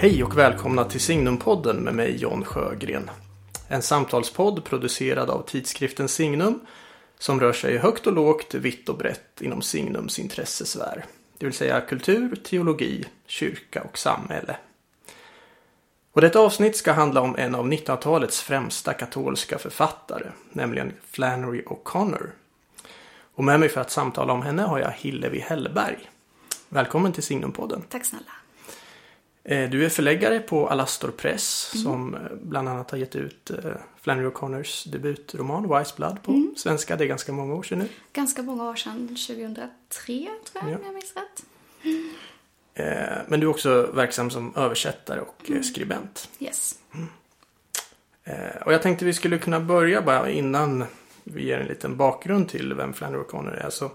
Hej och välkomna till Signumpodden med mig John Sjögren. En samtalspodd producerad av tidskriften Signum som rör sig högt och lågt, vitt och brett inom Signums intressesfär. Det vill säga kultur, teologi, kyrka och samhälle. Och detta avsnitt ska handla om en av 1900-talets främsta katolska författare, nämligen Flannery O'Connor. Och med mig för att samtala om henne har jag Hillevi Hellberg. Välkommen till Signumpodden. Tack snälla. Eh, du är förläggare på Alastor Press mm. som eh, bland annat har gett ut eh, Flannery O'Connors debutroman Wise Blood på mm. svenska. Det är ganska många år sedan nu. Ganska många år sedan, 2003 tror jag ja. om jag minns rätt. Mm. Men du är också verksam som översättare och mm. skribent. Yes. Mm. Och jag tänkte vi skulle kunna börja bara innan vi ger en liten bakgrund till vem Flannery O'Connor är. Så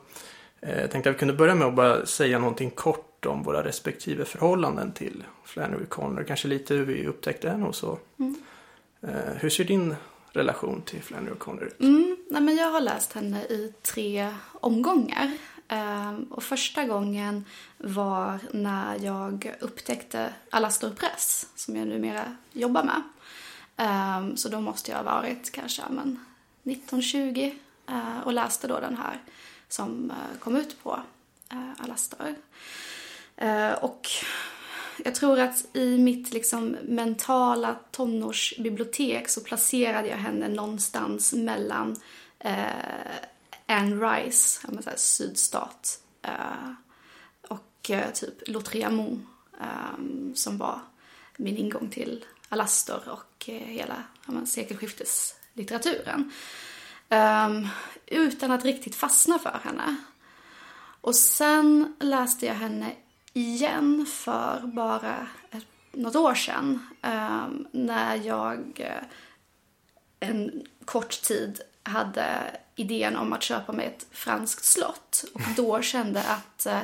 jag tänkte att vi kunde börja med att bara säga någonting kort om våra respektive förhållanden till Flannery Connor. Kanske lite hur vi upptäckte henne och så. Mm. Eh, hur ser din relation till Flannery Connor ut? Mm, nej, men jag har läst henne i tre omgångar. Um, och första gången var när jag upptäckte Alastor Press som jag numera jobbar med. Um, så då måste jag ha varit kanske men, 1920 uh, och läste då den här som uh, kom ut på Alastor. Eh, och jag tror att i mitt liksom mentala tonårsbibliotek så placerade jag henne någonstans mellan eh, Anne Rice, jag säga, sydstat, eh, och eh, typ L'autréamont eh, som var min ingång till Alastor och eh, hela ja, sekelskifteslitteraturen. Eh, utan att riktigt fastna för henne. Och sen läste jag henne igen för bara ett, något år sedan eh, när jag eh, en kort tid hade idén om att köpa mig ett franskt slott. Och då kände att eh,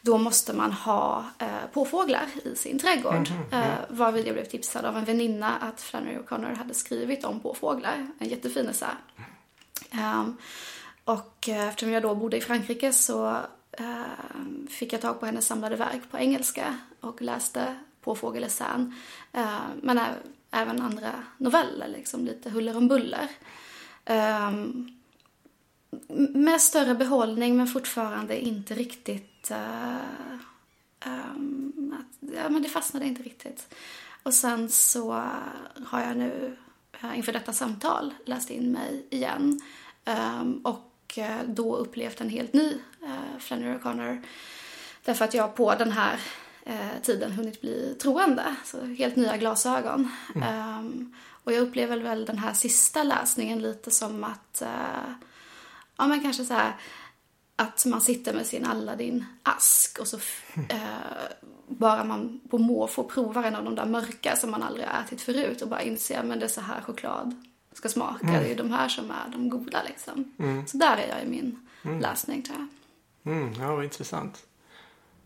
då måste man ha eh, påfåglar i sin trädgård. Mm eh, varvid jag blev tipsad av en väninna att Flannery O'Connor hade skrivit om påfåglar, en jättefin essä. Um, och eh, eftersom jag då bodde i Frankrike så Ehm, fick jag tag på hennes samlade verk på engelska och läste på Fågelesän. Ehm, men även andra noveller, liksom lite huller om buller. Ehm, med större behållning men fortfarande inte riktigt... Eh, ja, men det fastnade inte riktigt. Och sen så har jag nu eh, inför detta samtal läst in mig igen. Och och eh, då upplevt en helt ny eh, Flannery O'Connor. Därför att jag på den här eh, tiden hunnit bli troende. Så helt nya glasögon. Mm. Um, och jag upplever väl den här sista läsningen lite som att, uh, ja men kanske så här att man sitter med sin Aladdin-ask och så uh, bara man på måfå provar en av de där mörka som man aldrig ätit förut och bara inser men det är så här choklad ska smaka. Mm. Det är ju de här som är de goda liksom. Mm. Så där är jag i min mm. läsning tror jag. Mm, ja, vad intressant.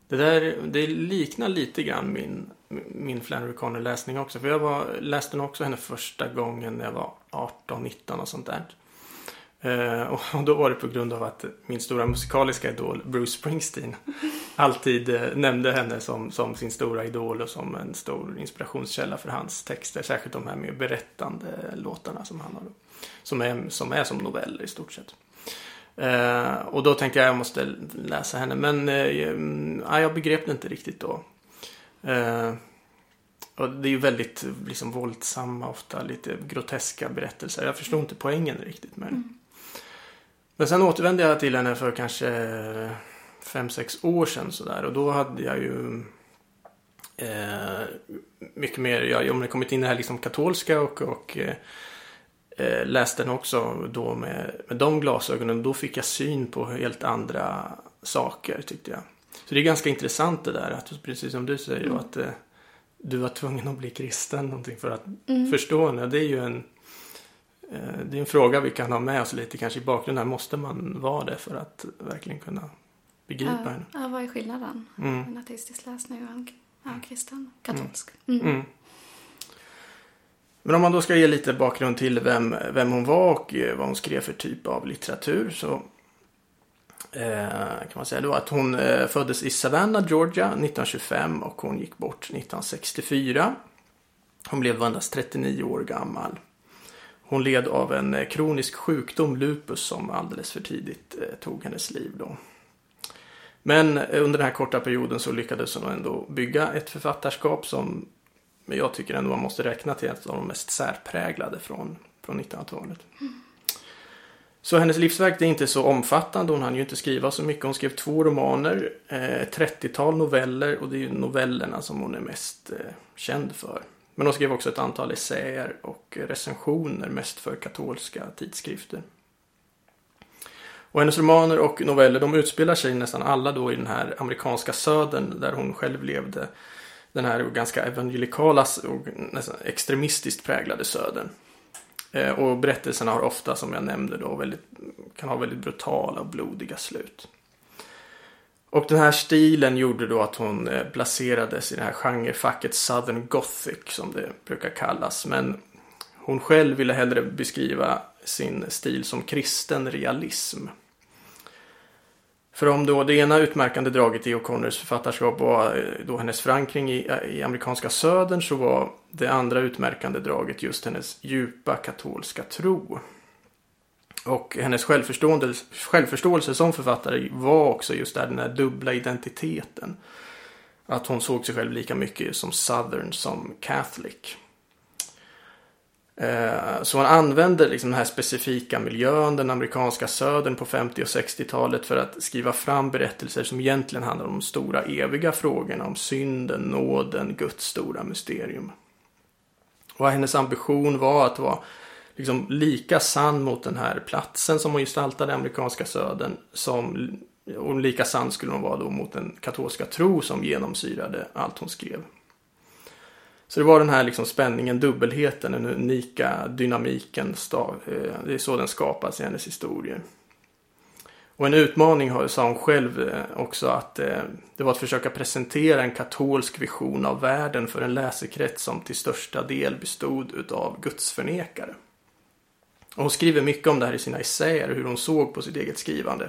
Det där det liknar lite grann min, min Flannery Connor läsning också. För jag var, läste nog också henne första gången när jag var 18-19 och sånt där. Eh, och då var det på grund av att min stora musikaliska idol Bruce Springsteen alltid eh, nämnde henne som, som sin stora idol och som en stor inspirationskälla för hans texter. Särskilt de här mer berättande låtarna som han har. Som är som, är som noveller i stort sett. Eh, och då tänkte jag att jag måste läsa henne men eh, jag begrep det inte riktigt då. Eh, och det är ju väldigt liksom, våldsamma, ofta lite groteska berättelser. Jag förstod inte poängen riktigt med det. Mm. Men sen återvände jag till henne för kanske fem sex år sedan sådär och då hade jag ju eh, mycket mer, jag har kommit in i det här liksom katolska och, och eh, eh, läste den också då med, med de glasögonen. Då fick jag syn på helt andra saker tyckte jag. Så det är ganska intressant det där att precis som du säger mm. att eh, du var tvungen att bli kristen någonting för att mm. förstå henne. Det är ju en det är en fråga vi kan ha med oss lite kanske i bakgrunden. Måste man vara det för att verkligen kunna begripa ja, henne? Ja, vad är skillnaden? Mm. En ateistisk läsning och en ja, kristen, katolsk. Mm. Mm. mm. Men om man då ska ge lite bakgrund till vem, vem hon var och eh, vad hon skrev för typ av litteratur så kan man säga då att hon föddes i Savannah, Georgia 1925 och hon gick bort 1964. Hon blev endast 39 år gammal. Hon led av en eh, kronisk sjukdom, lupus, som alldeles för tidigt eh, tog hennes liv då. Men eh, under den här korta perioden så lyckades hon ändå bygga ett författarskap som jag tycker ändå man måste räkna till ett av de mest särpräglade från, från 1900-talet. Så hennes livsverk är inte så omfattande. Hon hann ju inte skriva så mycket. Hon skrev två romaner, ett eh, 30-tal noveller och det är ju novellerna som hon är mest eh, känd för. Men hon skrev också ett antal essäer och recensioner, mest för katolska tidskrifter. Och hennes romaner och noveller de utspelar sig nästan alla då i den här amerikanska södern där hon själv levde. Den här ganska evangelikala och nästan extremistiskt präglade södern. Eh, och berättelserna har ofta, som jag nämnde då, väldigt, kan ha väldigt brutala och blodiga slut. Och den här stilen gjorde då att hon eh, placerades i det här genrefacket Southern Gothic som det brukar kallas. Men hon själv ville hellre beskriva sin stil som kristen realism. För om då det ena utmärkande draget i O'Connors författarskap var eh, då hennes förankring i, i amerikanska södern så var det andra utmärkande draget just hennes djupa katolska tro. Och hennes självförståelse, självförståelse som författare var också just där den här dubbla identiteten. Att hon såg sig själv lika mycket som southern som catholic. Eh, så hon använder liksom den här specifika miljön, den amerikanska södern på 50 och 60-talet för att skriva fram berättelser som egentligen handlar om de stora eviga frågorna om synden, nåden, Guds stora mysterium. Och hennes ambition var att vara liksom lika sann mot den här platsen som hon gestaltade amerikanska södern som och lika sann skulle hon vara då mot den katolska tro som genomsyrade allt hon skrev. Så det var den här liksom spänningen, dubbelheten, den unika dynamiken. Eh, det är så den skapas i hennes historier. Och en utmaning sa hon själv eh, också att eh, det var att försöka presentera en katolsk vision av världen för en läsekrets som till största del bestod utav gudsförnekare. Och hon skriver mycket om det här i sina essäer, hur hon såg på sitt eget skrivande.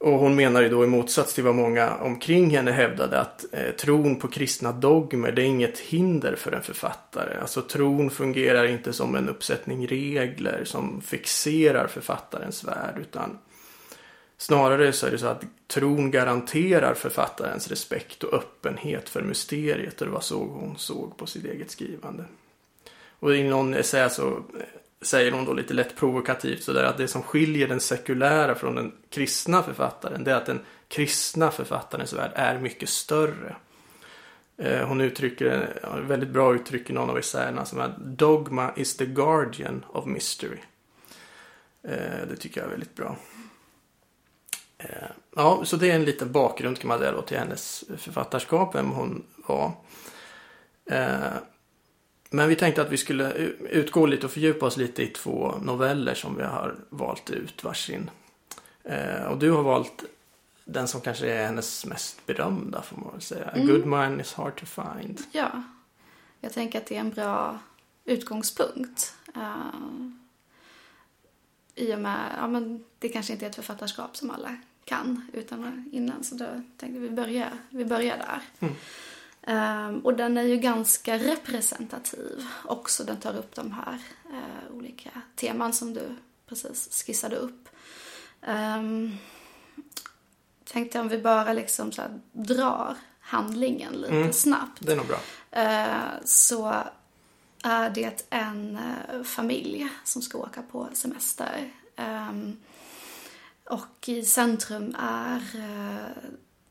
Och hon menar ju då i motsats till vad många omkring henne hävdade att eh, tron på kristna dogmer det är inget hinder för en författare. Alltså tron fungerar inte som en uppsättning regler som fixerar författarens värld utan snarare så är det så att tron garanterar författarens respekt och öppenhet för mysteriet och det var så hon såg på sitt eget skrivande. Och i någon essä så eh, säger hon då lite lätt provokativt sådär att det som skiljer den sekulära från den kristna författaren det är att den kristna författarens värld är mycket större. Eh, hon uttrycker, väldigt bra uttryck i någon av essäerna som är Dogma is the guardian of mystery. Eh, det tycker jag är väldigt bra. Ja, så det är en liten bakgrund kan man säga då till hennes författarskap, vem hon var. Men vi tänkte att vi skulle utgå lite och fördjupa oss lite i två noveller som vi har valt ut varsin. Eh, och du har valt den som kanske är hennes mest berömda får man väl säga. Mm. A good man is hard to find. Ja, jag tänker att det är en bra utgångspunkt. Uh, I och med, ja men det kanske inte är ett författarskap som alla kan utan innan så då tänkte vi börja, vi börjar där. Mm. Um, och den är ju ganska representativ också. Den tar upp de här uh, olika teman som du precis skissade upp. Um, tänkte om vi bara liksom så drar handlingen lite mm, snabbt. Det är nog bra. Uh, så är det en uh, familj som ska åka på semester. Um, och i centrum är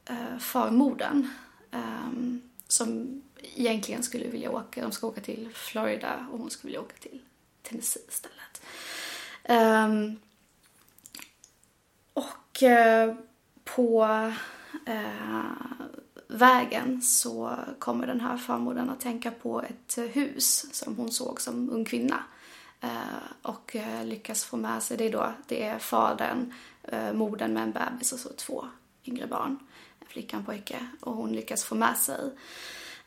uh, farmodern. Um, som egentligen skulle vilja åka, de ska åka till Florida och hon skulle vilja åka till Tennessee istället. Um, och uh, på uh, vägen så kommer den här farmodern att tänka på ett hus som hon såg som ung kvinna. Uh, och lyckas få med sig, det är då, det är fadern, modern med en bebis och så två yngre barn flickan, pojke och hon lyckas få med sig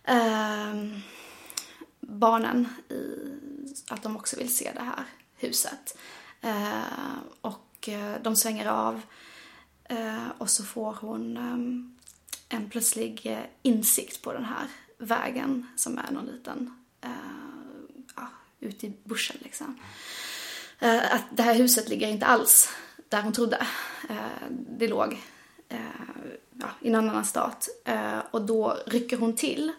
eh, barnen i att de också vill se det här huset. Eh, och eh, de svänger av. Eh, och så får hon eh, en plötslig eh, insikt på den här vägen som är någon liten, eh, ja, ute i bushen liksom. Eh, att det här huset ligger inte alls där hon trodde. Eh, det låg eh, ja, i en annan stat. Eh, och då rycker hon till.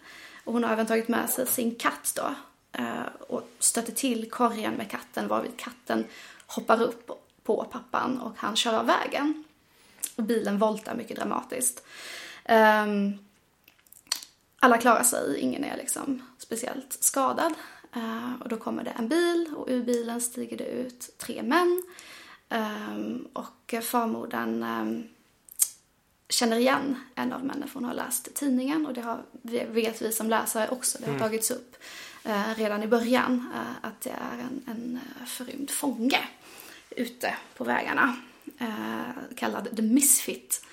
Och hon har även tagit med sig sin katt då. Eh, och stöter till korgen med katten varvid katten hoppar upp på pappan och han kör av vägen. Och bilen voltar mycket dramatiskt. Ehm, alla klarar sig, ingen är liksom speciellt skadad. Eh, och då kommer det en bil och ur bilen stiger det ut tre män. Ehm, och farmodern ehm, känner igen en av männen för hon har läst tidningen och det har, vet vi som läsare också. Det har tagits upp eh, redan i början eh, att det är en, en eh, förrymd fånge ute på vägarna. Eh, kallad The Misfit.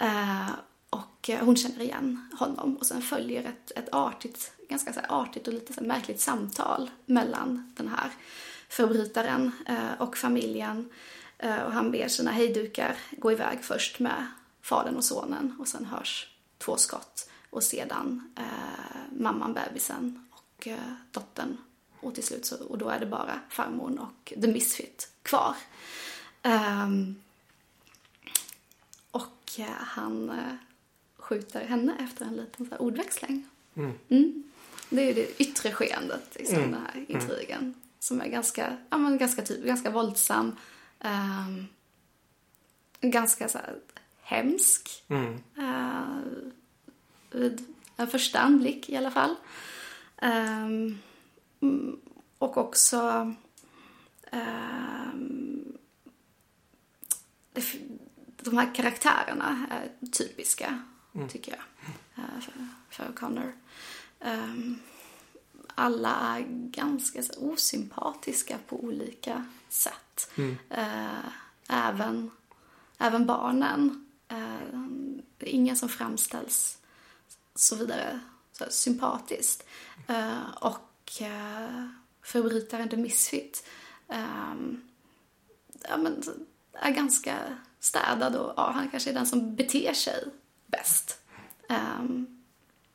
Eh, och eh, hon känner igen honom och sen följer ett, ett artigt, ganska så artigt och lite så märkligt samtal mellan den här förbrytaren och familjen. Och han ber sina hejdukar gå iväg först med fadern och sonen och sen hörs två skott och sedan eh, mamman, bebisen och eh, dottern och till slut så, och då är det bara farmor och The Misfit kvar. Ehm, och eh, han eh, skjuter henne efter en liten så här, ordväxling. Mm. Mm. Det är det yttre skeendet i Mm. den här intrigen. Som är ganska, ja, men ganska, typ, ganska våldsam. ehm, ganska så här, hemsk. Mm. Uh, vid en första anblick i alla fall. Mm, och också f- de här karaktärerna är typiska, tycker jag, eh, för, för Connor. Ehm, alla är ganska så osympatiska på olika sätt. Eh, även, även barnen. Är ingen som framställs så vidare så sympatiskt. Eh, och eh, förbrytaren The Misfit ehm, ja, men, är ganska städad och ja, han kanske är den som beter sig bäst. Um,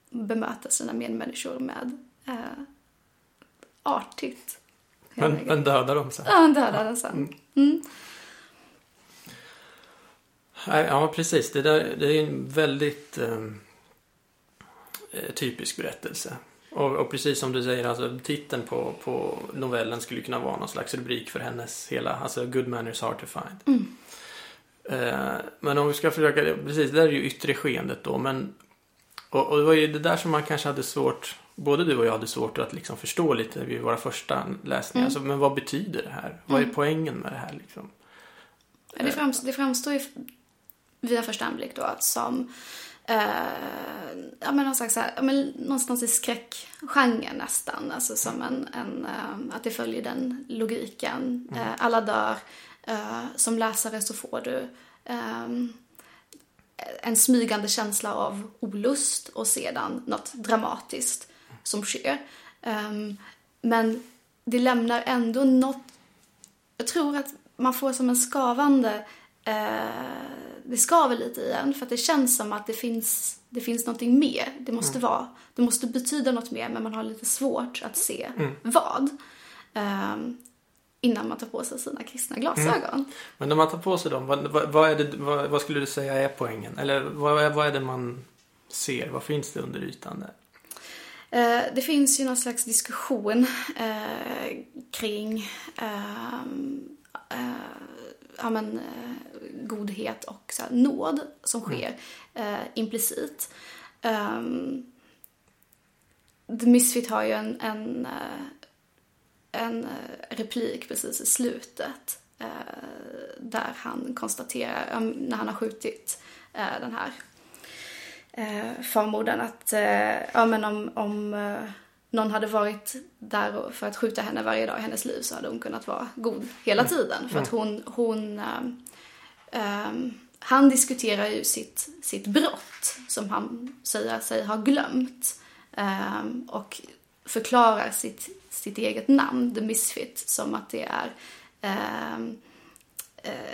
bemöter sina medmänniskor med uh, artigt. Men, men dödar de sen? Ja, han dödar den sen. Mm. Ja, precis. Det, där, det är en väldigt ehm, eh, typisk berättelse. Och, och precis som du säger, alltså, titeln på, på novellen skulle kunna vara någon slags rubrik för hennes hela, alltså Good manners hard to find. Eh, men om vi ska försöka, precis, det där är ju yttre skeendet då, men och, och det var ju det där som man kanske hade svårt, både du och jag hade svårt att liksom förstå lite vid våra första läsningar. Alltså, men vad betyder det här? Vad är poängen med det här liksom? Det, framstår, det framstår ju vid första anblick då som eh, ja, men någon slags, så här, ja, men någonstans i skräckgenren nästan. Alltså som en, en eh, att det följer den logiken. Eh, alla dör. Eh, som läsare så får du ehm, en smygande känsla av olust och sedan något dramatiskt som sker. Ehm, men det lämnar ändå något jag tror att man får som en skavande, eh, det skaver lite i en för att det känns som att det finns, det finns någonting mer. Det måste vara, det måste betyda något mer men man har lite svårt att se vad. Ehm, innan man tar på sig sina kristna glasögon. Men när man tar på sig dem, vad, vad, vad, det, vad, skulle du säga är poängen? Eller vad, är- vad är det man ser? Vad finns det under ytan där? Eh, det finns ju någon slags diskussion eh, kring eh, ja, men, eh, godhet och så här, nåd som sker eh, implicit. Um, The Misfit har ju en, en, eh, en eh, replik precis i slutet eh, där han konstaterar, när han har skjutit eh, den här eh, farmodern att ja, men om, om någon hade varit där för att skjuta henne varje dag i hennes liv så hade hon kunnat vara god hela tiden. För att hon, hon ehm, ehm, han diskuterar ju sitt, sitt brott som han säger sig ha glömt. ehm, och förklarar sitt, sitt eget namn, The Misfit, som att det är eh,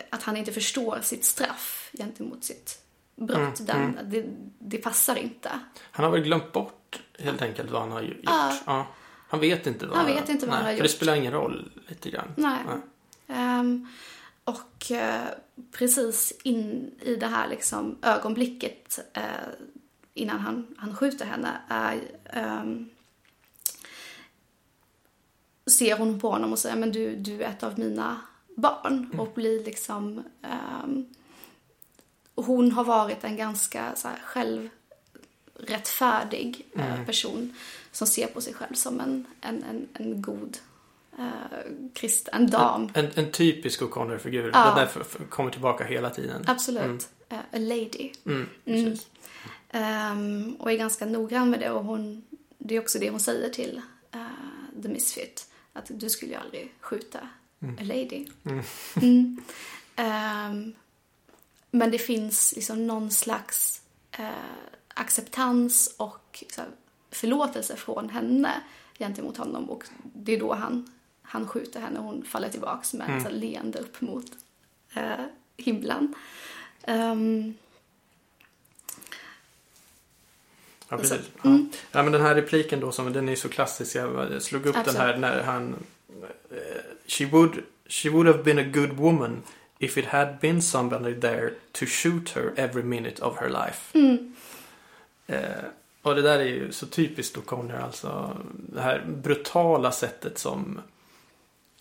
att han inte förstår sitt straff gentemot sitt brott. Den, Det, det passar inte. Han har väl glömt bort helt enkelt vad han har gjort. Ja. Ja. Han vet inte vad Han vet inte vad han har För det gjort. spelar ingen roll lite grann. Nej. Ehm, och eh, precis in i det här liksom ögonblicket eh, innan han, han skjuter henne är, ehm, ser hon på honom och säger men du, du är ett av mina barn och blir liksom ehm, hon har varit en ganska så här, självrättfärdig eh, person som ser på sig själv som en, en, en, en god eh, krist, en dam. En, en typisk O'Connor-figur. Ja. Det f- kommer tillbaka hela tiden. Absolut. Eh, a lady. Mm, Mm. precis. Ehm, och är ganska noggrann med det. Och hon, det är också det hon säger till eh, The Misfit. Att du skulle ju aldrig skjuta a lady. Mm. Men det finns liksom någon slags eh, acceptans och här, förlåtelse från henne gentemot honom. Och det är då han, han skjuter henne och hon faller tillbaks med ett så här leende upp mot eh, himlen. Ehm, Ja, precis. Ja. Ja, men den här repliken då, som, den är så klassisk. Jag slog upp Absolut. den här när han... eh, She would, she would have been a good woman if it had been somebody there to shoot her every minute of her life. Eh, och det där är ju så typiskt O'Connor, alltså. Det här brutala sättet som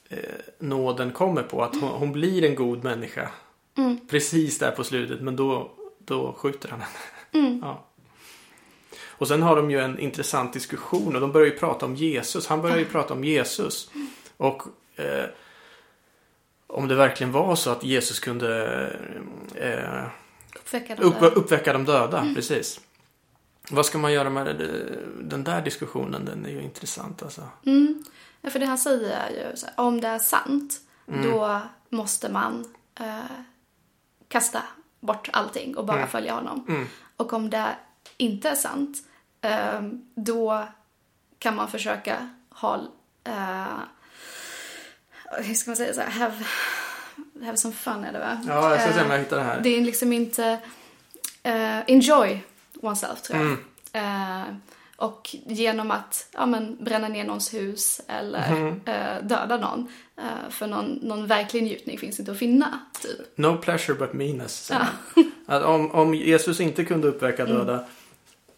eh, nåden kommer på. Att hon, hon blir en god människa. Precis där på slutet, men då, då skjuter han henne. Ja. Och sen har de ju en intressant diskussion och de börjar ju prata om Jesus. Han börjar ju prata om Jesus. Och eh, om det verkligen var så att Jesus kunde eh, uppväcka de upp, uppväcka de döda. Precis. Vad ska man göra med det, den där diskussionen? Den är ju intressant alltså. Mm. Ja, för det han säger är ju så här, om det är sant, då måste man eh, kasta bort allting och bara följa honom. Och om det inte är sant, eh, då kan man försöka ha, eh, hur ska man säga så här, have, have some fun är det va? Ja, jag ska se om Eh, jag hittar det här. det är liksom inte eh, enjoy oneself tror jag. Mm. Eh, och genom att ja, men, bränna ner någons hus eller Mm. eh, döda någon. Eh, för någon, någon verklig njutning finns inte att finna. Typ. No pleasure but meanness. han. Att om, om Jesus inte kunde uppväcka döda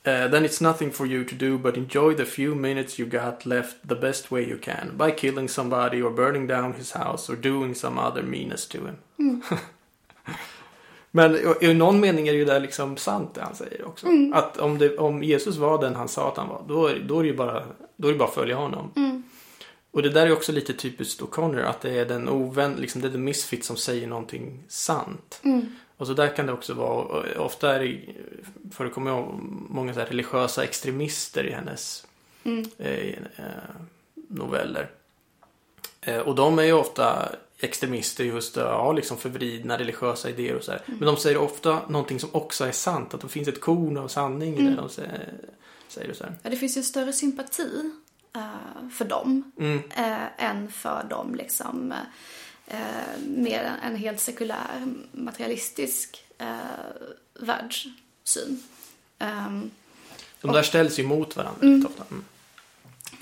eh, then it's nothing for you to do but enjoy the few minutes you got left the best way you can by killing somebody or burning down his house or doing some other meanness to him. Men i- i någon mening är det ju där liksom sant det han säger också. Att om, det, om Jesus var den han sa att han var, då, är- då är det ju bara, då är det bara att följa honom. Och det där är också lite typiskt O'Connor, att det är den ovän, liksom det är the misfit som säger någonting sant. Och så där kan det också vara, ofta är det, förekommer många så religiösa extremister i hennes eh, eh, noveller. Eh, och de är ju ofta extremister just har liksom förvridna religiösa idéer och så här. Men de säger ofta någonting som också är sant, att det finns ett korn av sanning i det de säger. säger så här. Ja, det finns ju större sympati eh, för dem Mm. eh, än för dem liksom eh, mer en helt sekulär materialistisk eh, världssyn. Ehm, De där ställs ju mot varandra mm. ofta. Mm.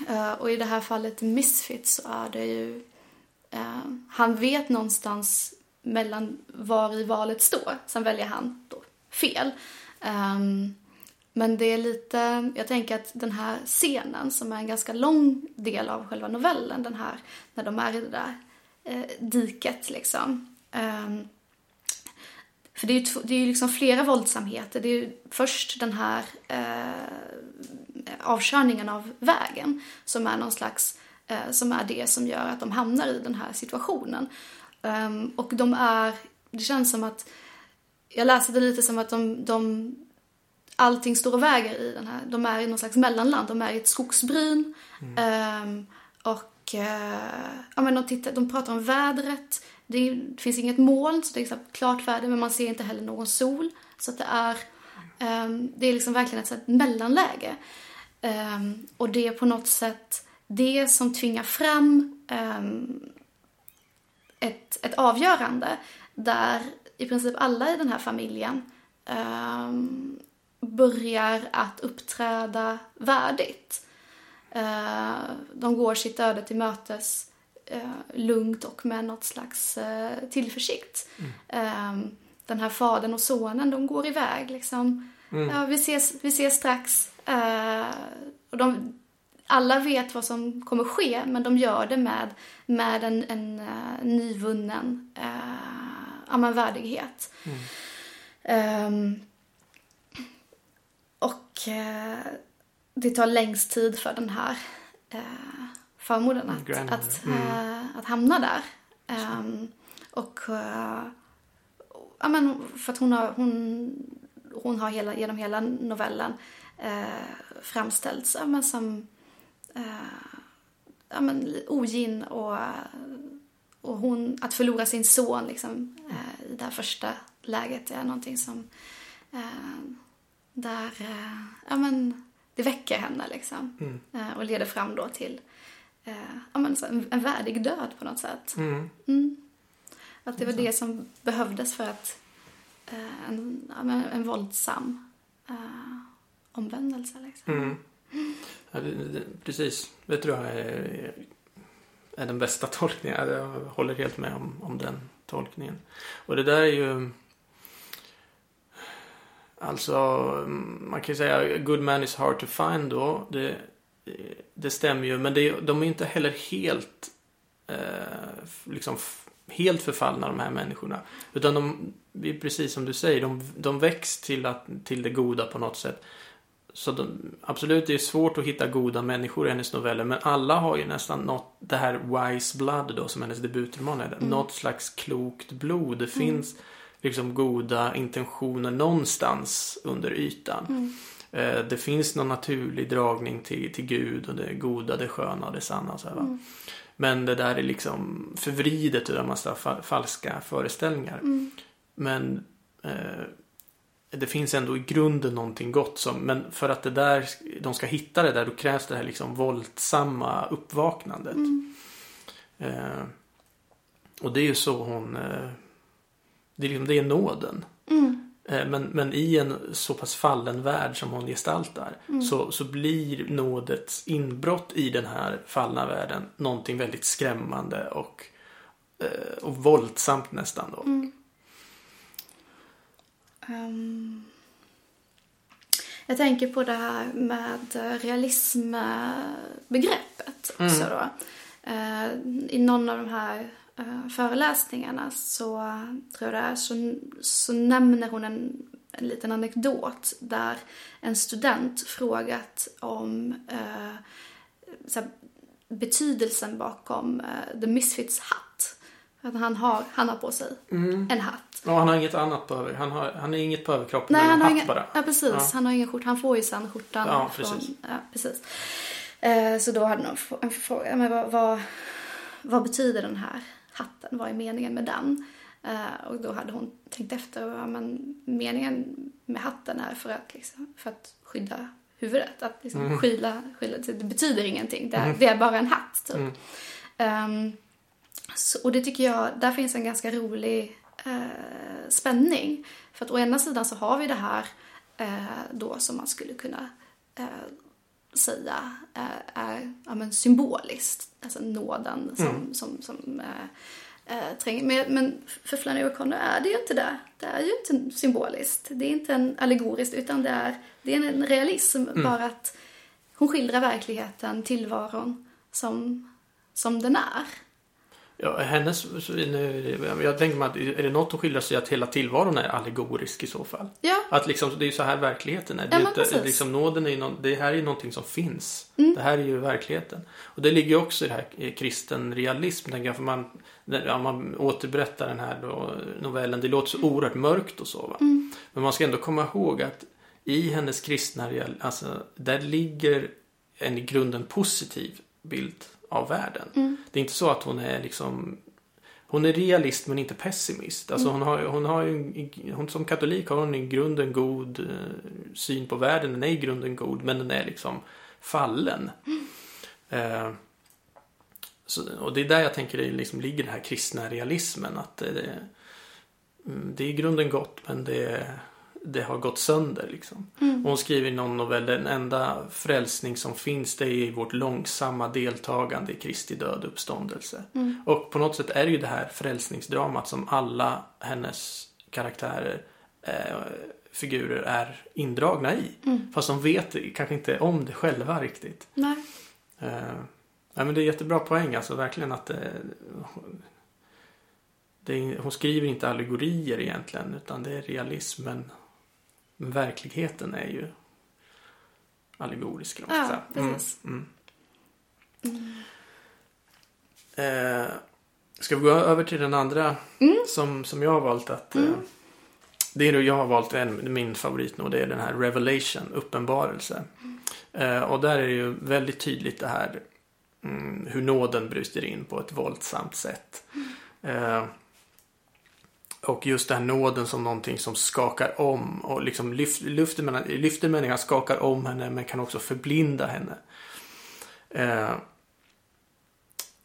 Eh, och i det här fallet Misfit så är det ju... eh, han vet någonstans mellan var i valet står. Sen väljer han då fel. Ehm, men det är lite... Jag tänker att den här scenen som är en ganska lång del av själva novellen. Den här när de är i det där eh, diket liksom. Ehm, för det är ju, det är ju liksom flera våldsamheter. Det är ju först den här eh, avkörningen av vägen som är någon slags, eh, som är det som gör att de hamnar i den här situationen. Ehm, och de är, det känns som att, jag läste det lite som att de, de allting står och väger i den här, de är i någon slags mellanland, de är i ett skogsbryn. Ehm, och eh, ja, men de, tittar, de pratar om vädret. Det, är, det finns inget moln, så det är liksom klart väder, men man ser inte heller någon sol. Så att det är, ehm, det är liksom verkligen ett sånt mellanläge. Ehm, och det är på något sätt det som tvingar fram ehm, ett, ett avgörande där i princip alla i den här familjen um, börjar att uppträda värdigt. Uh, de går sitt öde till mötes uh, lugnt och med något slags uh, tillförsikt. Mm. Den här fadern och sonen, de går iväg liksom. Mm. Ja, vi ses, vi ses strax. och de, alla vet vad som kommer ske, men de gör det med, med en, en nyvunnen uh, värdighet. Mm. Um, och det tar längst tid för den här uh, förmodern att, att, mm. att hamna där. Um, och uh, ja, men för att hon har, hon, hon har hela, genom hela novellen uh, framställts ja, men som ja, men, ogin och, och hon, att förlora sin son liksom, uh, i det här första läget är någonting som uh, där, ja men det väcker henne liksom. Mm. och leder fram då till ja, men, en, en värdig död på något sätt. Mm. Mm. Att det var det som behövdes för att en, en, en våldsam omvändelse liksom. Mm. Ja, det, det, precis. Det tror jag är, är den bästa tolkningen. Jag håller helt med om, om den tolkningen. Och det där är ju... Alltså, man kan ju säga good man is hard to find då. Det, det stämmer ju. Men det, de är inte heller helt eh, liksom helt förfallna de här människorna. Utan de, precis som du säger, de, de väcks till, att, till det goda på något sätt. Så de, absolut, det är svårt att hitta goda människor i hennes noveller. Men alla har ju nästan något, det här Wise Blood då som hennes debutroman är. Mm. Något slags klokt blod. Det mm. finns liksom goda intentioner någonstans under ytan. Mm. Eh, det finns någon naturlig dragning till, till Gud och det goda, det sköna och det sanna. Så här, mm. Men det där är liksom förvridet ur en massa fa falska föreställningar. Mm. Men eh, det finns ändå i grunden någonting gott som, men för att det där, de ska hitta det där, då krävs det här liksom våldsamma uppvaknandet. Mm. Eh, och det är ju så hon, eh, det, är liksom, det är nåden. Mm. Eh, men, men i en så pass fallen värld som hon gestaltar mm. så, så blir nådets inbrott i den här fallna världen någonting väldigt skrämmande och, eh, och våldsamt nästan då. Mm. Um, jag tänker på det här med realismbegreppet också mm. då. Uh, I någon av de här uh, föreläsningarna så tror jag det är, så, så nämner hon en, en liten anekdot där en student frågat om uh, här, betydelsen bakom The Misfits hatt. Att han har, han har på sig mm. en hatt. Och han har inget annat på över, han har, han har inget på överkroppen, Nej, han har hatt inga, bara. Ja, precis. Ja. Han har ingen skjorta. Han får ju sen skjortan. Ja, precis. Från, ja, precis. Eh, så då hade någon en fråga, men vad, vad, vad, betyder den här hatten? Vad är meningen med den? Eh, och då hade hon tänkt efter, ja, men meningen med hatten är för att, liksom, för att skydda huvudet. Att liksom mm. skyla, skyla, det betyder ingenting. Det är, mm. det är bara en hatt, typ. Mm. Um, så, och det tycker jag, där finns en ganska rolig eh, spänning. För att å ena sidan så har vi det här eh, då som man skulle kunna säga eh, är ja, men symboliskt. Alltså nåden som, mm. som, som eh, tränger. Men, men för Flannery O'Connor är det ju inte det. Det är ju inte symboliskt. Det är inte en allegoriskt utan det är, det är en realism. Mm. Bara att hon skildrar verkligheten, tillvaron som, som den är. Ja, hennes, jag tänker mig att är det något hon skildrar så är att hela tillvaron är allegorisk i så fall. Ja. Att liksom, det är ju så här verkligheten är. Det, ja, inte, liksom, nåden är ju någon, det här är ju någonting som finns. Mm. Det här är ju verkligheten. Och det ligger ju också i det här kristen realism. Tänker jag, för man, ja, man återberättar den här då, novellen. Det låter så oerhört mörkt och så. Mm. Men man ska ändå komma ihåg att i hennes kristna real, alltså, där ligger en i grunden positiv bild av världen. Mm. Det är inte så att hon är liksom hon är realist men inte pessimist. Alltså mm. hon har, hon har ju, hon, som katolik har hon i grunden god eh, syn på världen. Den är i grunden god men den är liksom fallen. Mm. Eh, så, och det är där jag tänker det liksom ligger den här kristna realismen. Att det, mm, det är i grunden gott men det, det har gått sönder liksom. Mm. Hon skriver i någon novell, den enda frälsning som finns det är i vårt långsamma deltagande i Kristi död och uppståndelse. Mm. Och på något sätt är det ju det här frälsningsdramat som alla hennes karaktärer, eh, figurer är indragna i. Mm. Fast de vet kanske inte om det själva riktigt. Nej. Eh, nej, men det är jättebra poäng alltså verkligen att det är, hon skriver inte allegorier egentligen utan det är realismen. Men verkligheten är ju allegorisk. Ja, säga. precis. Mm, mm. Eh, ska vi gå över till den andra som, som jag har valt att eh, det är då jag har valt en, min favorit nu och det är den här Revelation, uppenbarelse. Eh, och där är det ju väldigt tydligt det här mm, hur nåden bryter in på ett våldsamt sätt. Eh, och just den här nåden som någonting som skakar om och liksom lyft, lyfter, människan, lyfter människan, skakar om henne men kan också förblinda henne. Eh,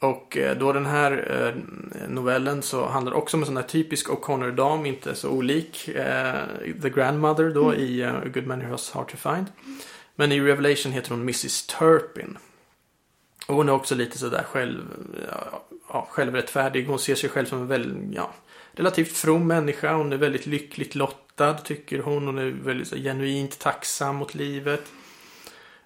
och eh, då den här eh, novellen så handlar också om en sån här typisk O'Connor-dam, inte så olik eh, The Grandmother då i uh, A Good Man Who Has Hard To Find. Men i Revelation heter hon Mrs Turpin. Och hon är också lite sådär själv, ja, ja, självrättfärdig. Hon ser sig själv som en väldigt, ja, relativt from människa. Hon är väldigt lyckligt lottad tycker hon. Hon är väldigt så, genuint tacksam mot livet.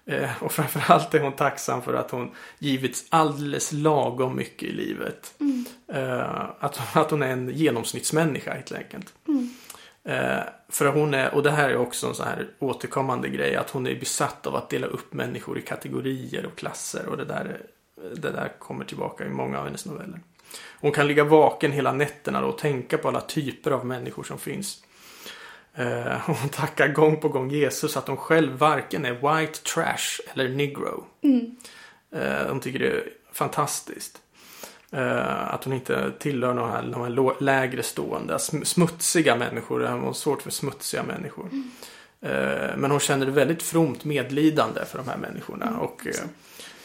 Eh, och framförallt är hon tacksam för att hon givits alldeles lagom mycket i livet. Mm. Eh, att, att hon är en genomsnittsmänniska helt enkelt. Mm. Eh, för hon är, och det här är också en sån här återkommande grej, att hon är besatt av att dela upp människor i kategorier och klasser och det där, det där kommer tillbaka i många av hennes noveller. Hon kan ligga vaken hela nätterna då och tänka på alla typer av människor som finns. Eh, hon tackar gång på gång Jesus att hon själv varken är white trash eller negro. Mm. Eh, hon tycker det är fantastiskt. Eh, att hon inte tillhör några, några lägre stående, sm- smutsiga människor. Hon har svårt för smutsiga människor. Eh, men hon känner väldigt fromt medlidande för de här människorna. och eh,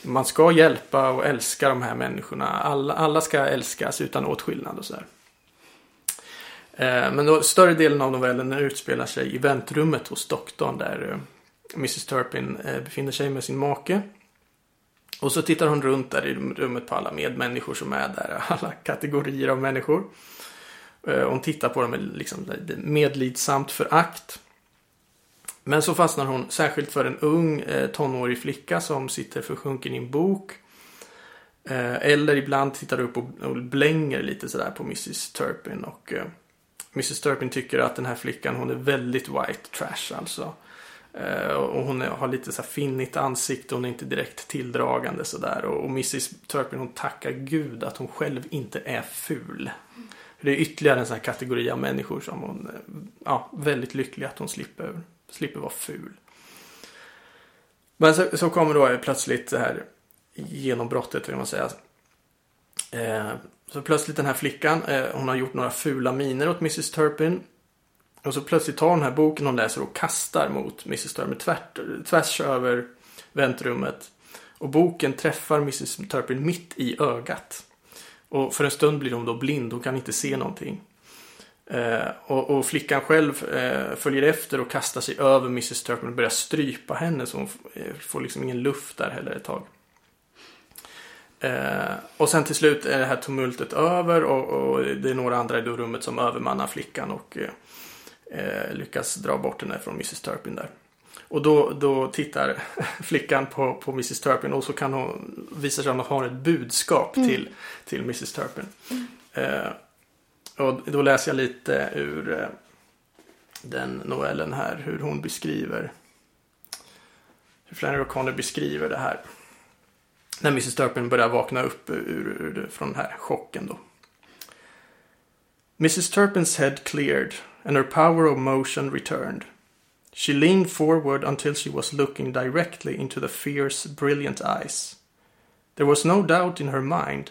man ska hjälpa och älska de här människorna. Alla, alla ska älskas utan åtskillnad och sådär. Eh, men då, större delen av novellen utspelar sig i väntrummet hos doktorn där eh, Mrs Turpin eh, befinner sig med sin make. Och så tittar hon runt där i rummet på alla medmänniskor som är där, alla kategorier av människor. Hon tittar på dem med liksom medlidsamt förakt. Men så fastnar hon särskilt för en ung eh, tonårig flicka som sitter försjunken i en bok. Eh, eller ibland tittar upp och, och blänger lite sådär på Mrs Turpin. Och eh, Mrs Turpin tycker att den här flickan hon är väldigt white trash alltså. Eh, och hon är, har lite så här finnigt ansikte, hon är inte direkt tilldragande sådär. Och, och Mrs Turpin hon tackar gud att hon själv inte är ful. Det är ytterligare en sån här kategori av människor som hon, eh, ja, väldigt lycklig att hon slipper, slipper vara ful. Men så, så kommer då plötsligt det här genombrottet, vill man säga. Eh, så plötsligt den här flickan, eh, hon har gjort några fula miner åt Mrs Turpin. Och så plötsligt tar hon den här boken hon läser och kastar mot Mrs Turpin tvärt, tvärs över väntrummet. Och boken träffar Mrs Turpin mitt i ögat. Och för en stund blir hon då blind, hon kan inte se någonting. Eh, och, och flickan själv eh, följer efter och kastar sig över Mrs Turpin och börjar strypa henne så hon eh, får liksom ingen luft där heller ett tag. Eh, och sen till slut är det här tumultet över och, och det är några andra i rummet som övermannar flickan och eh, eh, lyckas dra bort henne från Mrs Turpin där. Och då, då tittar flickan på, på Mrs Turpin och så kan hon, visar sig att hon har ett budskap till, till Mrs Turpin. Eh, och då läser jag lite ur eh, den novellen här, hur hon beskriver hur Flannery O'Connor beskriver det här. När Mrs Turpin börjar vakna upp ur, ur, ur, från den här chocken då. Mrs Turpin's head cleared and her power of motion returned. She leaned forward until she was looking directly into the fierce, brilliant eyes. There was no doubt in her mind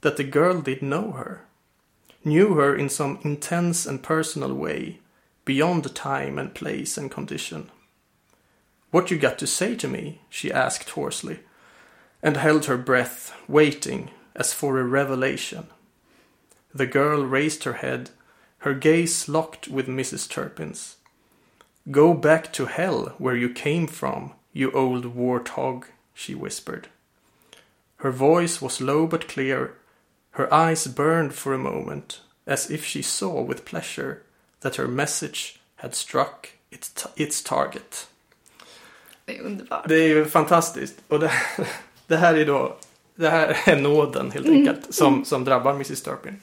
that the girl did know her, knew her in some intense and personal way, beyond time and place and condition. What you got to say to me? she asked hoarsely, and held her breath, waiting as for a revelation. The girl raised her head her gaze locked with Mrs. Turpin's. Go back to hell where you came from, you old warthog, she whispered. Her voice was low but clear. Her eyes burned for a moment, as if she saw with pleasure that her message had struck its, its target. Det är underbart. Det är ju fantastiskt. Och det, det här är då, det här är nåden helt enkelt som, som drabbar Mrs. Turpin.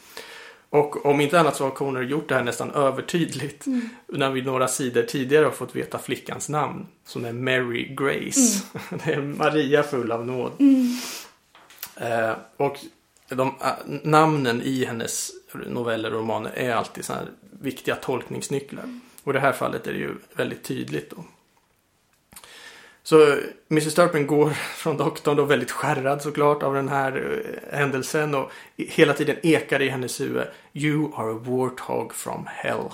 Och om inte annat så har Conner gjort det här nästan övertydligt. När vi några sidor tidigare har fått veta flickans namn. Som är Mary Grace. Det är Maria full av nåd. Eh, och de, äh, namnen i hennes noveller och romaner är alltid sådana här viktiga tolkningsnycklar. Och i det här fallet är det ju väldigt tydligt då. Så Mrs. Turpin går från doktorn då väldigt skärrad såklart av den här eh, händelsen och hela tiden ekar i hennes huvud You are a warthog from hell.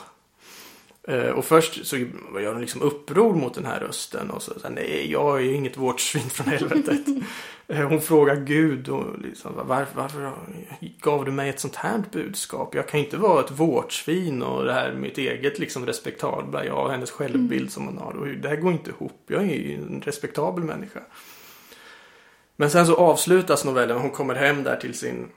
Eh, och först så gör hon liksom uppror mot den här rösten och så, så nej jag är ju inget vårtsvin från helvetet. Eh, hon frågar Gud och liksom, varför, varför gav du mig ett sånt här budskap? Jag kan inte vara ett vårtsvin och det här mitt eget liksom respektabla, jag och hennes självbild som hon har. Det här går inte ihop. Jag är ju en respektabel människa. Men sen så avslutas novellen. Hon kommer hem där till sin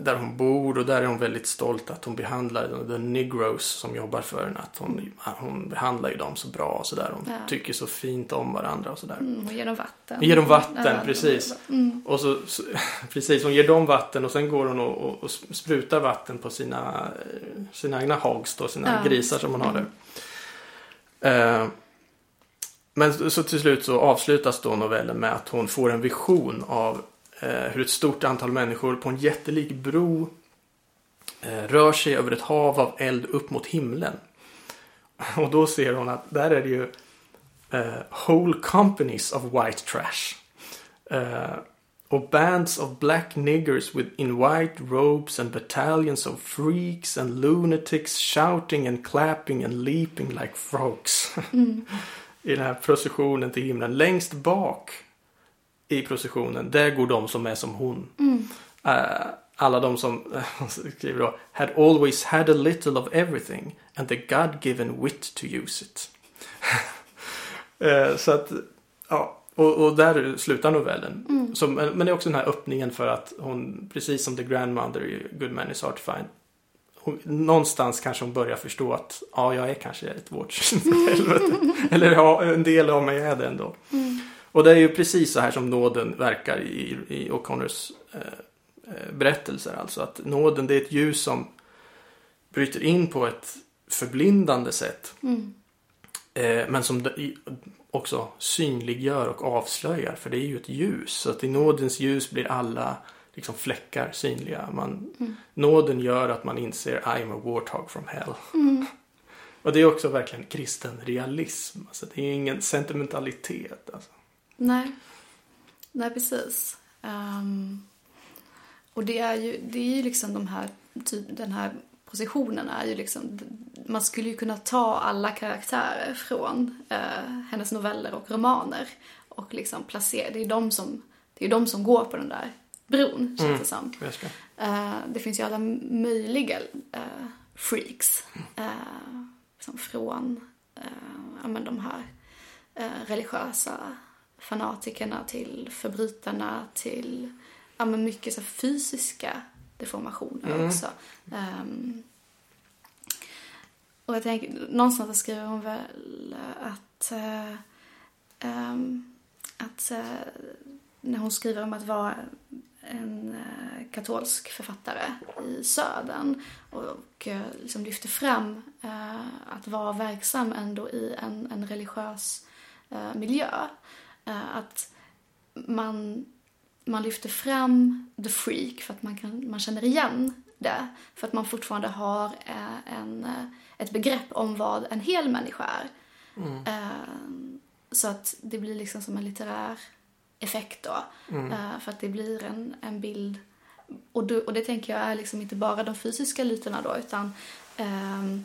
där hon bor och där är hon väldigt stolt att hon behandlar the, negroes som jobbar för henne. Att hon, hon behandlar ju dem så bra och sådär. Hon Ja. tycker så fint om varandra och sådär. Mm, och ger dem vatten. Ger dem vatten, Ja, precis. Mm. Och så, så, precis, hon ger dem vatten och sen går hon och, och, och sprutar vatten på sina, eh, sina egna hogs då, sina Ja. grisar som hon har där. Eh, men så, till slut så avslutas då novellen med att hon får en vision av eh, hur ett stort antal människor på en jättelik bro eh, rör sig över ett hav av eld upp mot himlen. Och då ser hon att där är det ju eh, whole companies of white trash. Eh, och bands of black niggers with in white robes and battalions of freaks and lunatics shouting and clapping and leaping like frogs. I den här processionen till himlen. Längst bak i processionen, där går de som är som hon. Eh, alla de som eh, skriver då had always had a little of everything and the God-given wit to use it. Eh, så att, ja, och, och där slutar novellen. Så, men, men det är också den här öppningen för att hon, precis som The Grandmother i Good Man is Hard to Find, hon, någonstans kanske hon börjar förstå att ja, jag är kanske ett vårdsvin för helvete. Eller ja, en del av mig är det ändå. Och det är ju precis så här som nåden verkar i, i O'Connors eh, eh, berättelser. Alltså att nåden det är ett ljus som bryter in på ett förblindande sätt. Mm. Eh, men som också synliggör och avslöjar. För det är ju ett ljus. Så att i nådens ljus blir alla liksom fläckar synliga. Man, Nåden gör att man inser I'm a warthog from hell. Och det är också verkligen kristen realism. Alltså det är ingen sentimentalitet. Alltså. Nej. Nej, precis. Ehm, och det är ju, det är ju liksom de här, typ, den här positionen är ju liksom, man skulle ju kunna ta alla karaktärer från eh, hennes noveller och romaner och liksom placera, det är de som, det är de som går på den där bron, känns det som. Eh, det finns ju alla möjliga eh, freaks. eh, som från ja, men de här religiösa fanatikerna till förbrytarna till ja, men mycket så fysiska deformationer också. Ehm, och jag tänker, någonstans skriver hon väl att, eh, ehm, att eh, när hon skriver om att vara en eh, katolsk författare i Södern och eh, liksom lyfter fram att vara verksam ändå i en, en religiös miljö. Eh, att man, man lyfter fram the freak för att man, kan, man känner igen det. För att man fortfarande har eh, en, eh, ett begrepp om vad en hel människa är. Eh, så att det blir liksom som en litterär effekt då. Eh, för att det blir en, en bild. Och, då, och det tänker jag är liksom inte bara de fysiska lytena då utan ehm,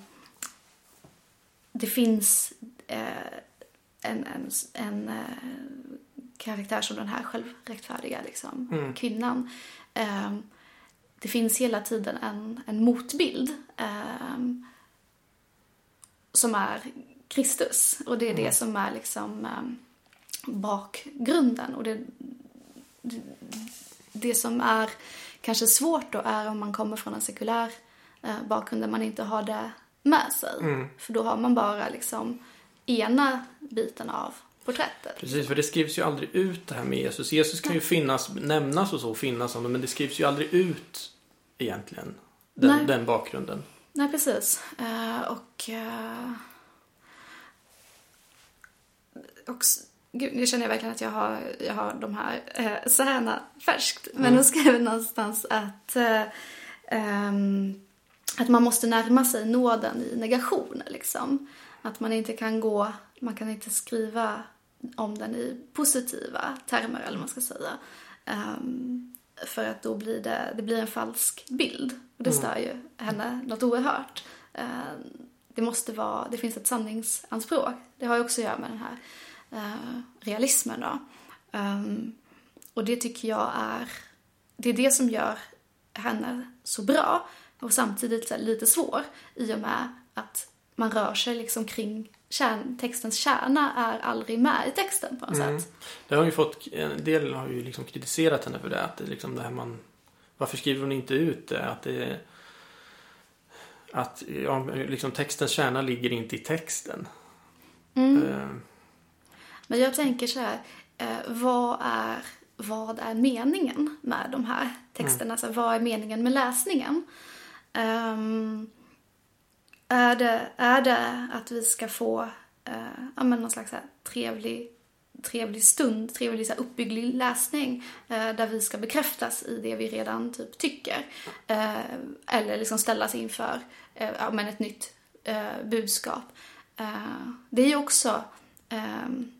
det finns eh, en, en, en eh, karaktär som den här självrättfärdiga liksom, kvinnan. Ehm, det finns hela tiden en, en motbild eh, som är Kristus. Och det är det som är liksom eh, bakgrunden. Och det, det, det som är kanske svårt då är om man kommer från en sekulär eh, bakgrund där man inte har det med sig. Mm. För då har man bara liksom ena biten av porträttet. Precis, för det skrivs ju aldrig ut det här med Jesus. Jesus kan ju finnas, nämnas och så, finnas som det, men det skrivs ju aldrig ut egentligen. Den, Nej. den bakgrunden. Nej, precis. Eh, och... eh, och gud, nu känner jag verkligen att jag har, jag har de här uh, särna färskt. Men Mm. då skrev någonstans att, eh, ehm, att man måste närma sig nåden i negationer. Liksom. Att man inte kan gå, man kan inte skriva om den i positiva termer eller vad man ska säga. Ehm, för att då blir det, det blir en falsk bild. Och det stör ju henne något oerhört. Ehm, det måste vara, det finns ett sanningsanspråk. Det har ju också att göra med den här eh, realismen då. Ehm, och det tycker jag är, det är det som gör henne så bra och samtidigt så lite svår i och med att man rör sig liksom kring kärn, textens kärna är aldrig med i texten på något sätt. Det har ju fått, en del har ju liksom kritiserat henne för det. Att det liksom det här man, varför skriver hon inte ut det? Att det att ja, liksom textens kärna ligger inte i texten. Eh, Men jag tänker så här, eh, vad, är, vad är meningen med de här texterna? Alltså, vad är meningen med läsningen? Ehm, är, det, är det att vi ska få men någon slags här, trevlig, trevlig stund, trevlig så här, uppbygglig läsning eh, där vi ska bekräftas i det vi redan typ tycker? Eh, eller liksom ställas inför eh, ja, men ett nytt eh, budskap. Eh, det är ju också ehm,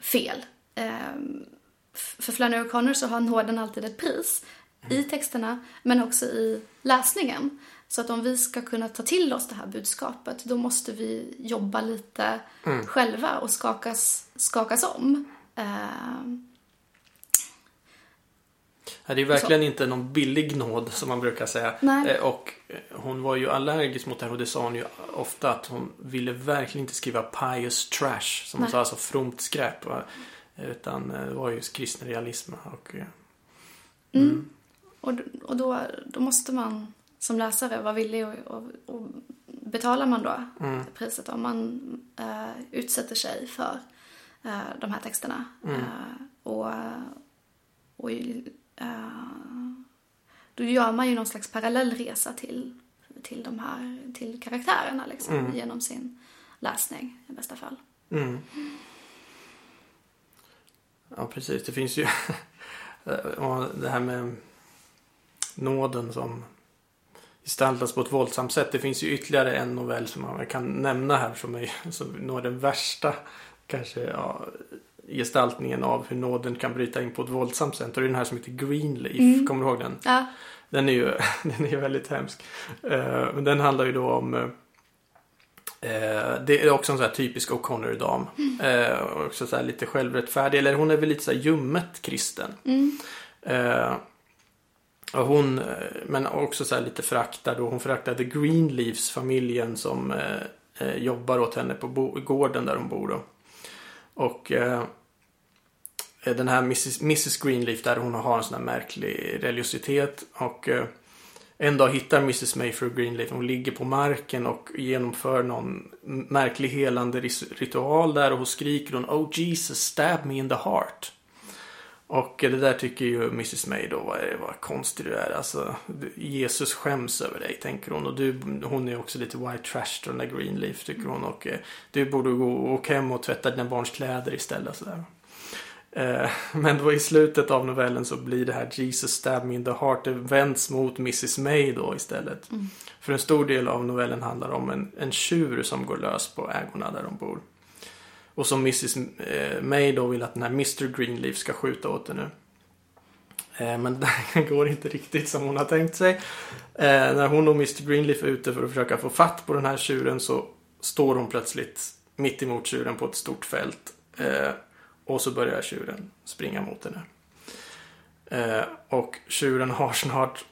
fel. För Flannery O'Connor så har nåden alltid ett pris i texterna men också i läsningen. Så att om vi ska kunna ta till oss det här budskapet då måste vi jobba lite själva och skakas, skakas om. Ja, det är verkligen inte någon billig nåd som man brukar säga. Nej. Eh, Och eh, hon var ju allergisk mot det här och det sa hon ju ofta att hon ville verkligen inte skriva pious trash. Som hon Nej. sa, alltså fromt skräp. Utan det var ju kristen realism. Och, eh, Och, och då, då måste man som läsare vara villig och betalar man då Mm. priset om man eh, utsätter sig för eh, de här texterna. Mm. Eh, och och då gör man ju någon slags parallell resa till, till de här till karaktärerna liksom, Mm. genom sin läsning i bästa fall. Mm. Ja, precis. Det finns ju det här med nåden som gestaltas på ett våldsamt sätt. Det finns ju ytterligare en novell som man kan nämna här som är som är den värsta kanske ja, gestaltningen av hur nåden kan bryta in på ett våldsamt sätt. Och det är den här som heter Greenleaf. Kommer du ihåg den? Ja, Den är ju den är väldigt hemsk. Eh, men den handlar ju då om eh, det är också en sån här typisk O'Connor-dam. Eh, och också så här lite självrättfärdig. Eller hon är väl lite så här ljummet kristen. Eh, och hon, eh, men också så här lite föraktar då, hon föraktade Greenleafs familjen som eh, eh, jobbar åt henne på bo- gården där hon bor då. Och eh, eh den här Mrs, Mrs Greenleaf där hon har en sån här märklig religiositet. Och eh, en dag hittar Mrs Mayfair Greenleaf. Hon ligger på marken och genomför någon märklig helande ritual där. Och hon skriker hon Oh Jesus stab me in the heart. Och det där tycker ju Mrs May då, vad, är, vad konstig du är. Alltså, Jesus skäms över dig, tänker hon. Och du, hon är också lite white trash, den där Greenleaf, tycker hon. Och eh, du borde gå och hem och tvätta dina barns kläder istället. Sådär. Eh, Men då i slutet av novellen så blir det här Jesus stab me in the heart. Det vänds mot Mrs May då istället. För en stor del av novellen handlar om en, en tjur som går lös på ägorna där de bor. Och som Mrs May då vill att den här Mr Greenleaf ska skjuta åt henne. Eh, men det går inte riktigt som hon har tänkt sig. Eh, när hon och Mr Greenleaf är ute för att försöka få fatt på den här tjuren så står hon plötsligt mitt emot tjuren på ett stort fält. Eh, och så börjar tjuren springa mot henne. Och tjuren har snart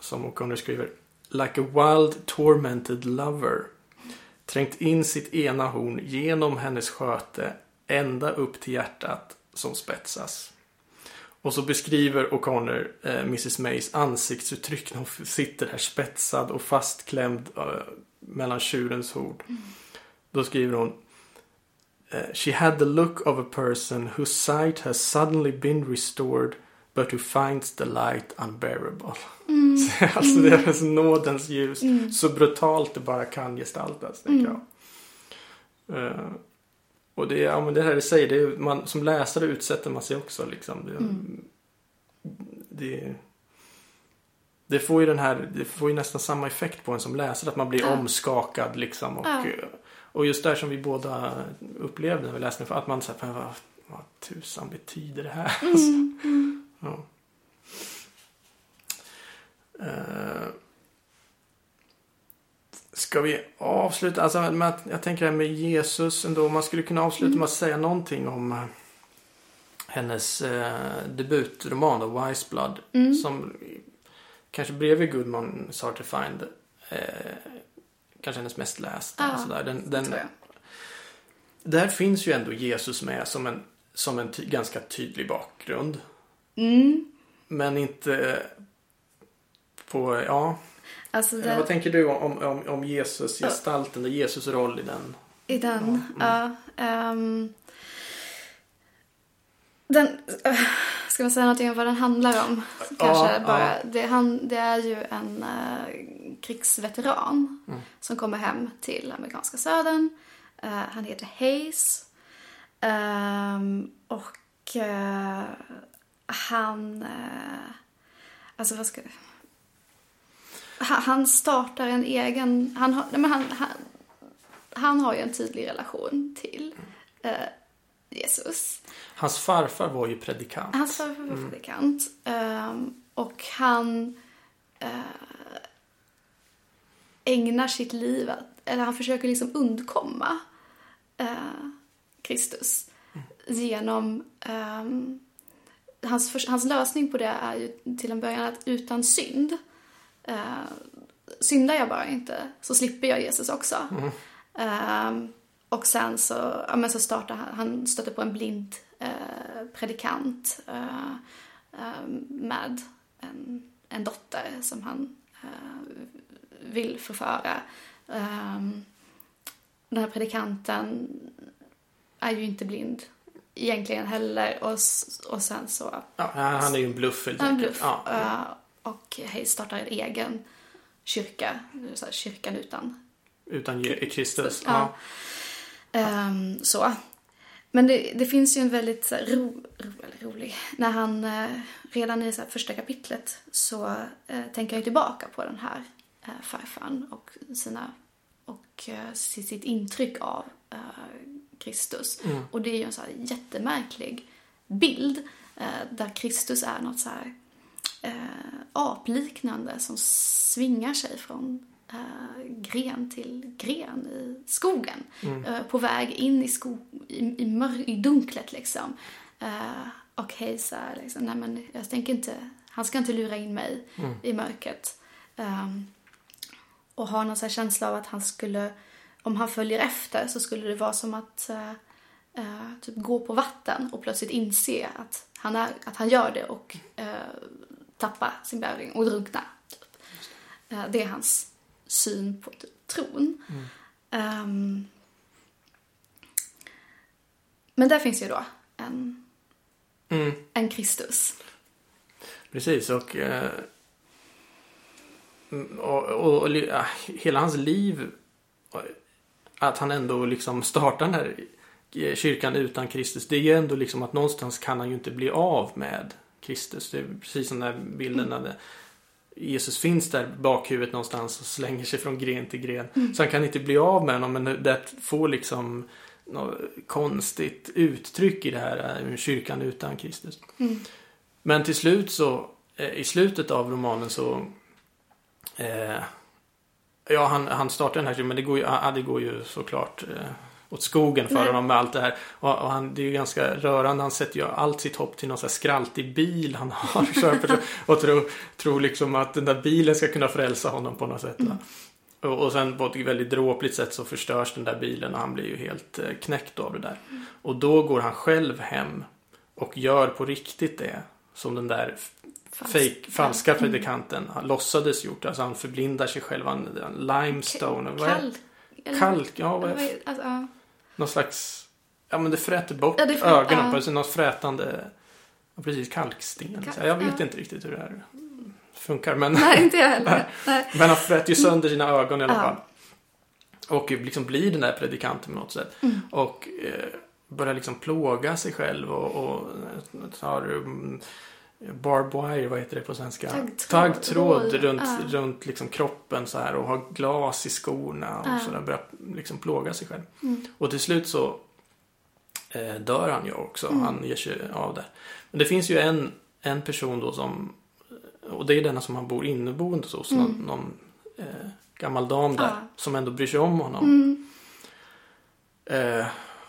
som O'Connor skriver. Like a wild tormented lover. Trängt in sitt ena horn genom hennes sköte ända upp till hjärtat som spetsas. Och så beskriver O'Connor eh, Mrs Mays ansiktsuttryck när hon sitter här spetsad och fastklämd eh, mellan tjurens hord. Mm. Då skriver hon eh, She had the look of a person whose sight has suddenly been restored but who finds the light unbearable. Mm. alltså det är nådens ljus. Mm. Så brutalt det bara kan gestaltas, tänker mm. jag. Uh, och det, ja, men det här det säger, det är, man, som läsare utsätter man sig också liksom. Det, mm. det, det, får ju den här, det får ju nästan samma effekt på en som läsare. Att man blir ja. omskakad liksom. Och, ja. och just där som vi båda upplevde när vi läste att man säger, vad, vad tusan betyder det här? Mm. Alltså, ja. Uh, Ska vi avsluta? Alltså, jag tänker här med Jesus ändå. Man skulle kunna avsluta mm. med att säga någonting om uh, hennes uh, debutroman då, Wise Blood. Mm. Som kanske bredvid Goodman Sart to Find uh, kanske hennes mest lästa. Ja, sådär. Den, den, där finns ju ändå Jesus med som en, som en ty ganska tydlig bakgrund. Mm. Men inte på, ja. Alltså det... Vad tänker du om, om, om Jesus gestalten, ja. Jesus roll i den? I den, ja. Mm. ja um, den, uh, ska man säga någonting om vad den handlar om? Kanske ja, bara. Det, han, det är ju en uh, krigsveteran mm. som kommer hem till amerikanska södern. Uh, han heter Hayes. Um, och han... alltså vad ska han startar en egen, han har, men han, han, han har ju en tydlig relation till eh, Jesus. Hans farfar var ju predikant. Hans farfar var mm. predikant. Um, och han uh, ägnar sitt liv, eller han försöker liksom undkomma uh, Kristus mm. genom um, hans, hans lösning på det är ju till en början att utan synd Uh, syndar jag bara inte så slipper jag Jesus också. Mm. Uh, och sen så, ja, men så startar han, han stöter på en blind uh, predikant uh, med en, en dotter som han vill förföra. Ehm, den här predikanten är ju inte blind egentligen heller och, och sen så... Ja, han är ju en bluff helt. En bluff. Ja och Hayes startar en egen kyrka, så här, kyrkan utan utan Kristus. Ja. ja. Um, så. Men det, det, finns ju en väldigt här, ro, ro, rolig... När han uh, redan i så här, första kapitlet så uh, tänker han tillbaka på den här uh, farfaren och sina och uh, sitt intryck av Kristus. Mm. Och det är ju en så här jättemärklig bild där Kristus är något så här eh, apliknande som svingar sig från eh, gren till gren i skogen. Mm. Eh, på väg in i, sko i, i, mör i dunklet liksom. Eh, och hejsar liksom, nej men jag tänker inte, han ska inte lura in mig mm. i mörkret. Um, och har någon så känsla av att han skulle, om han följer efter så skulle det vara som att uh, uh, typ gå på vatten och plötsligt inse att han, är, att han gör det och uh, tappa sin bäring och drunkna. Typ. Eh, det är hans syn på typ, tron. Mm. Um, men där finns ju då en, mm. en Kristus. Precis, och, eh, och, och, och hela hans liv att han ändå liksom startar den här kyrkan utan Kristus. Det är ju ändå liksom att någonstans kan han ju inte bli av med Kristus. Det är precis som den där bilden mm. när Jesus finns där bakhuvudet någonstans och slänger sig från gren till gren. Mm. Så han kan inte bli av med honom men det får liksom något konstigt uttryck i det här eh, kyrkan utan Kristus. Mm. Men till slut så eh, i slutet av romanen så eh, Ja, han, han startar den här men det går ju, ja, det går ju såklart eh, åt skogen för Nej. honom med allt det här. Och, och han, det är ju ganska rörande. Han sätter ju allt sitt hopp till någon sån här skraltig bil han har köpt. och tror, tror liksom att den där bilen ska kunna frälsa honom på något sätt. Va? Och, och sen på ett väldigt dråpligt sätt så förstörs den där bilen och han blir ju helt eh, knäckt av det där. Och då går han själv hem och gör på riktigt det som den där Falsk- fake, falska predikanten han låtsades gjort. Alltså han förblindar sig själv. Han, limestone. är- Kalk. Kalk, ja. Vad är, Alltså, ja. någon slags... Ja men det fräter bort Ja, det frä- ögonen ja. på sig. Något frätande... Ja, precis, kalksten. Kalk- jag vet ja. inte riktigt hur det här funkar. Men, Nej, inte jag heller. Men han fräter ju sönder sina ögon i alla fall. Och liksom blir den där predikanten på något sätt. Mm. Och eh, börjar liksom plåga sig själv och, och tar um, barbed wire, vad heter det på svenska? Taggtråd. Taggtråd runt, Ja. runt liksom kroppen så här och har glas i skorna och Ja. så där börjar liksom plåga sig själv. Mm. Och till slut så eh, dör han ju också. Mm. Han ger sig av det. Men det finns ju en, en person då som och det är denna som han bor inneboende hos. Mm. Någon, någon eh, gammal dam där Ja. som ändå bryr sig om honom. Mm. Eh,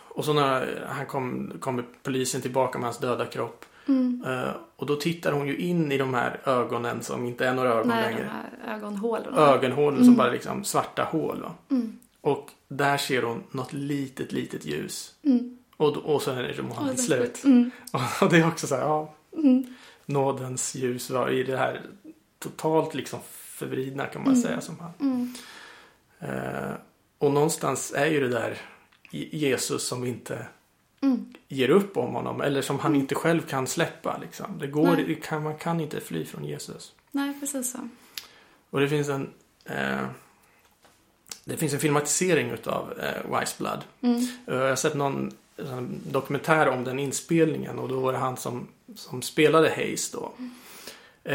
och så när han kom, kommer polisen tillbaka med hans döda kropp. Mm. Eh, och då tittar hon ju in i de här ögonen som inte är några ögon Nej, de längre. här ögonhålorna. Ögonhålen som Mm. bara liksom svarta hål. Mm. Och där ser hon något litet, litet ljus. Mm. Och, då, och så är Och romanen sen slut. Mm. Och det är också så här, ja, nådens ljus var i det här totalt liksom förvridna kan man säga som han. Eh, och någonstans är ju det där Je- Jesus som inte Mm. ger upp om honom eller som han inte själv kan släppa. Liksom. Det går, det kan, man kan inte fly från Jesus. Nej, precis så. Och det finns en eh, det finns en filmatisering utav eh, Wise Blood. Mm. Eh, Jag har sett någon dokumentär om den inspelningen och då var det han som, som spelade Hayes då. Eh,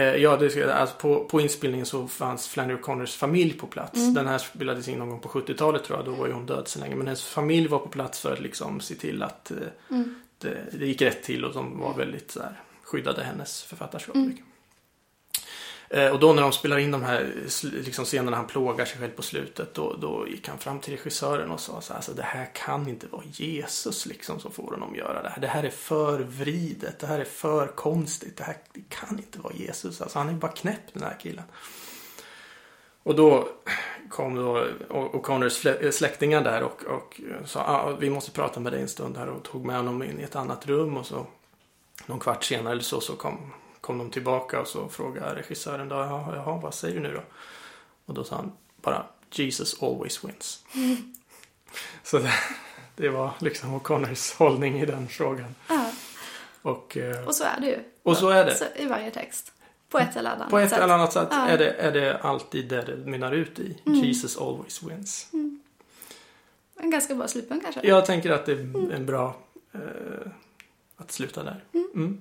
ja, det, ska- alltså på, på inspelningen så fanns Flannery O'Connors familj på plats. Mm. Den här spelades in någon gång på 70-talet tror jag. Då var ju hon död så länge. Men hennes familj var på plats för att liksom se till att eh, Mm. det, det gick rätt till och de var väldigt så här, skyddade hennes författarskap. Mm. Eh, och då när de spelar in de här liksom scenerna han plågar sig själv på slutet då, då gick han fram till regissören och sa så här, alltså det här kan inte vara Jesus liksom som får honom göra det här. Det här är för vridet, det här är för konstigt, det här det kan inte vara Jesus. Alltså han är bara knäpp den här killen. Och då kom då O'Connors eh, släktingar där och, och sa ah, ah, vi måste prata med dig en stund här och tog med honom in i ett annat rum och så någon kvart senare eller så, så kom, kom de tillbaka och så frågade regissören då, jaha, jaha, vad säger du nu då? Och då sa han bara Jesus always wins. Så det, det var liksom O'Connors hållning i den frågan. Ja, Och, eh, och så är det ju. och så är det. Så, I varje text. På ett eller annat På ett sätt. eller annat sätt Ja. är, det, är det alltid det det mynnar ut i. Mm. Jesus always wins. En ganska bra slutpunkt kanske. Jag tänker att det är en bra eh, att sluta där. Mm.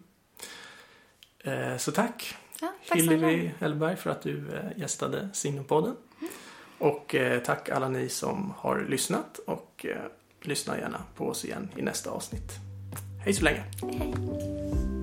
Eh, så tack Ja, tack. Hillevi Hellberg för att du eh, gästade Signopodden. Och eh, tack alla ni som har lyssnat och lyssna gärna på oss igen i nästa avsnitt. Hej så länge! Hej.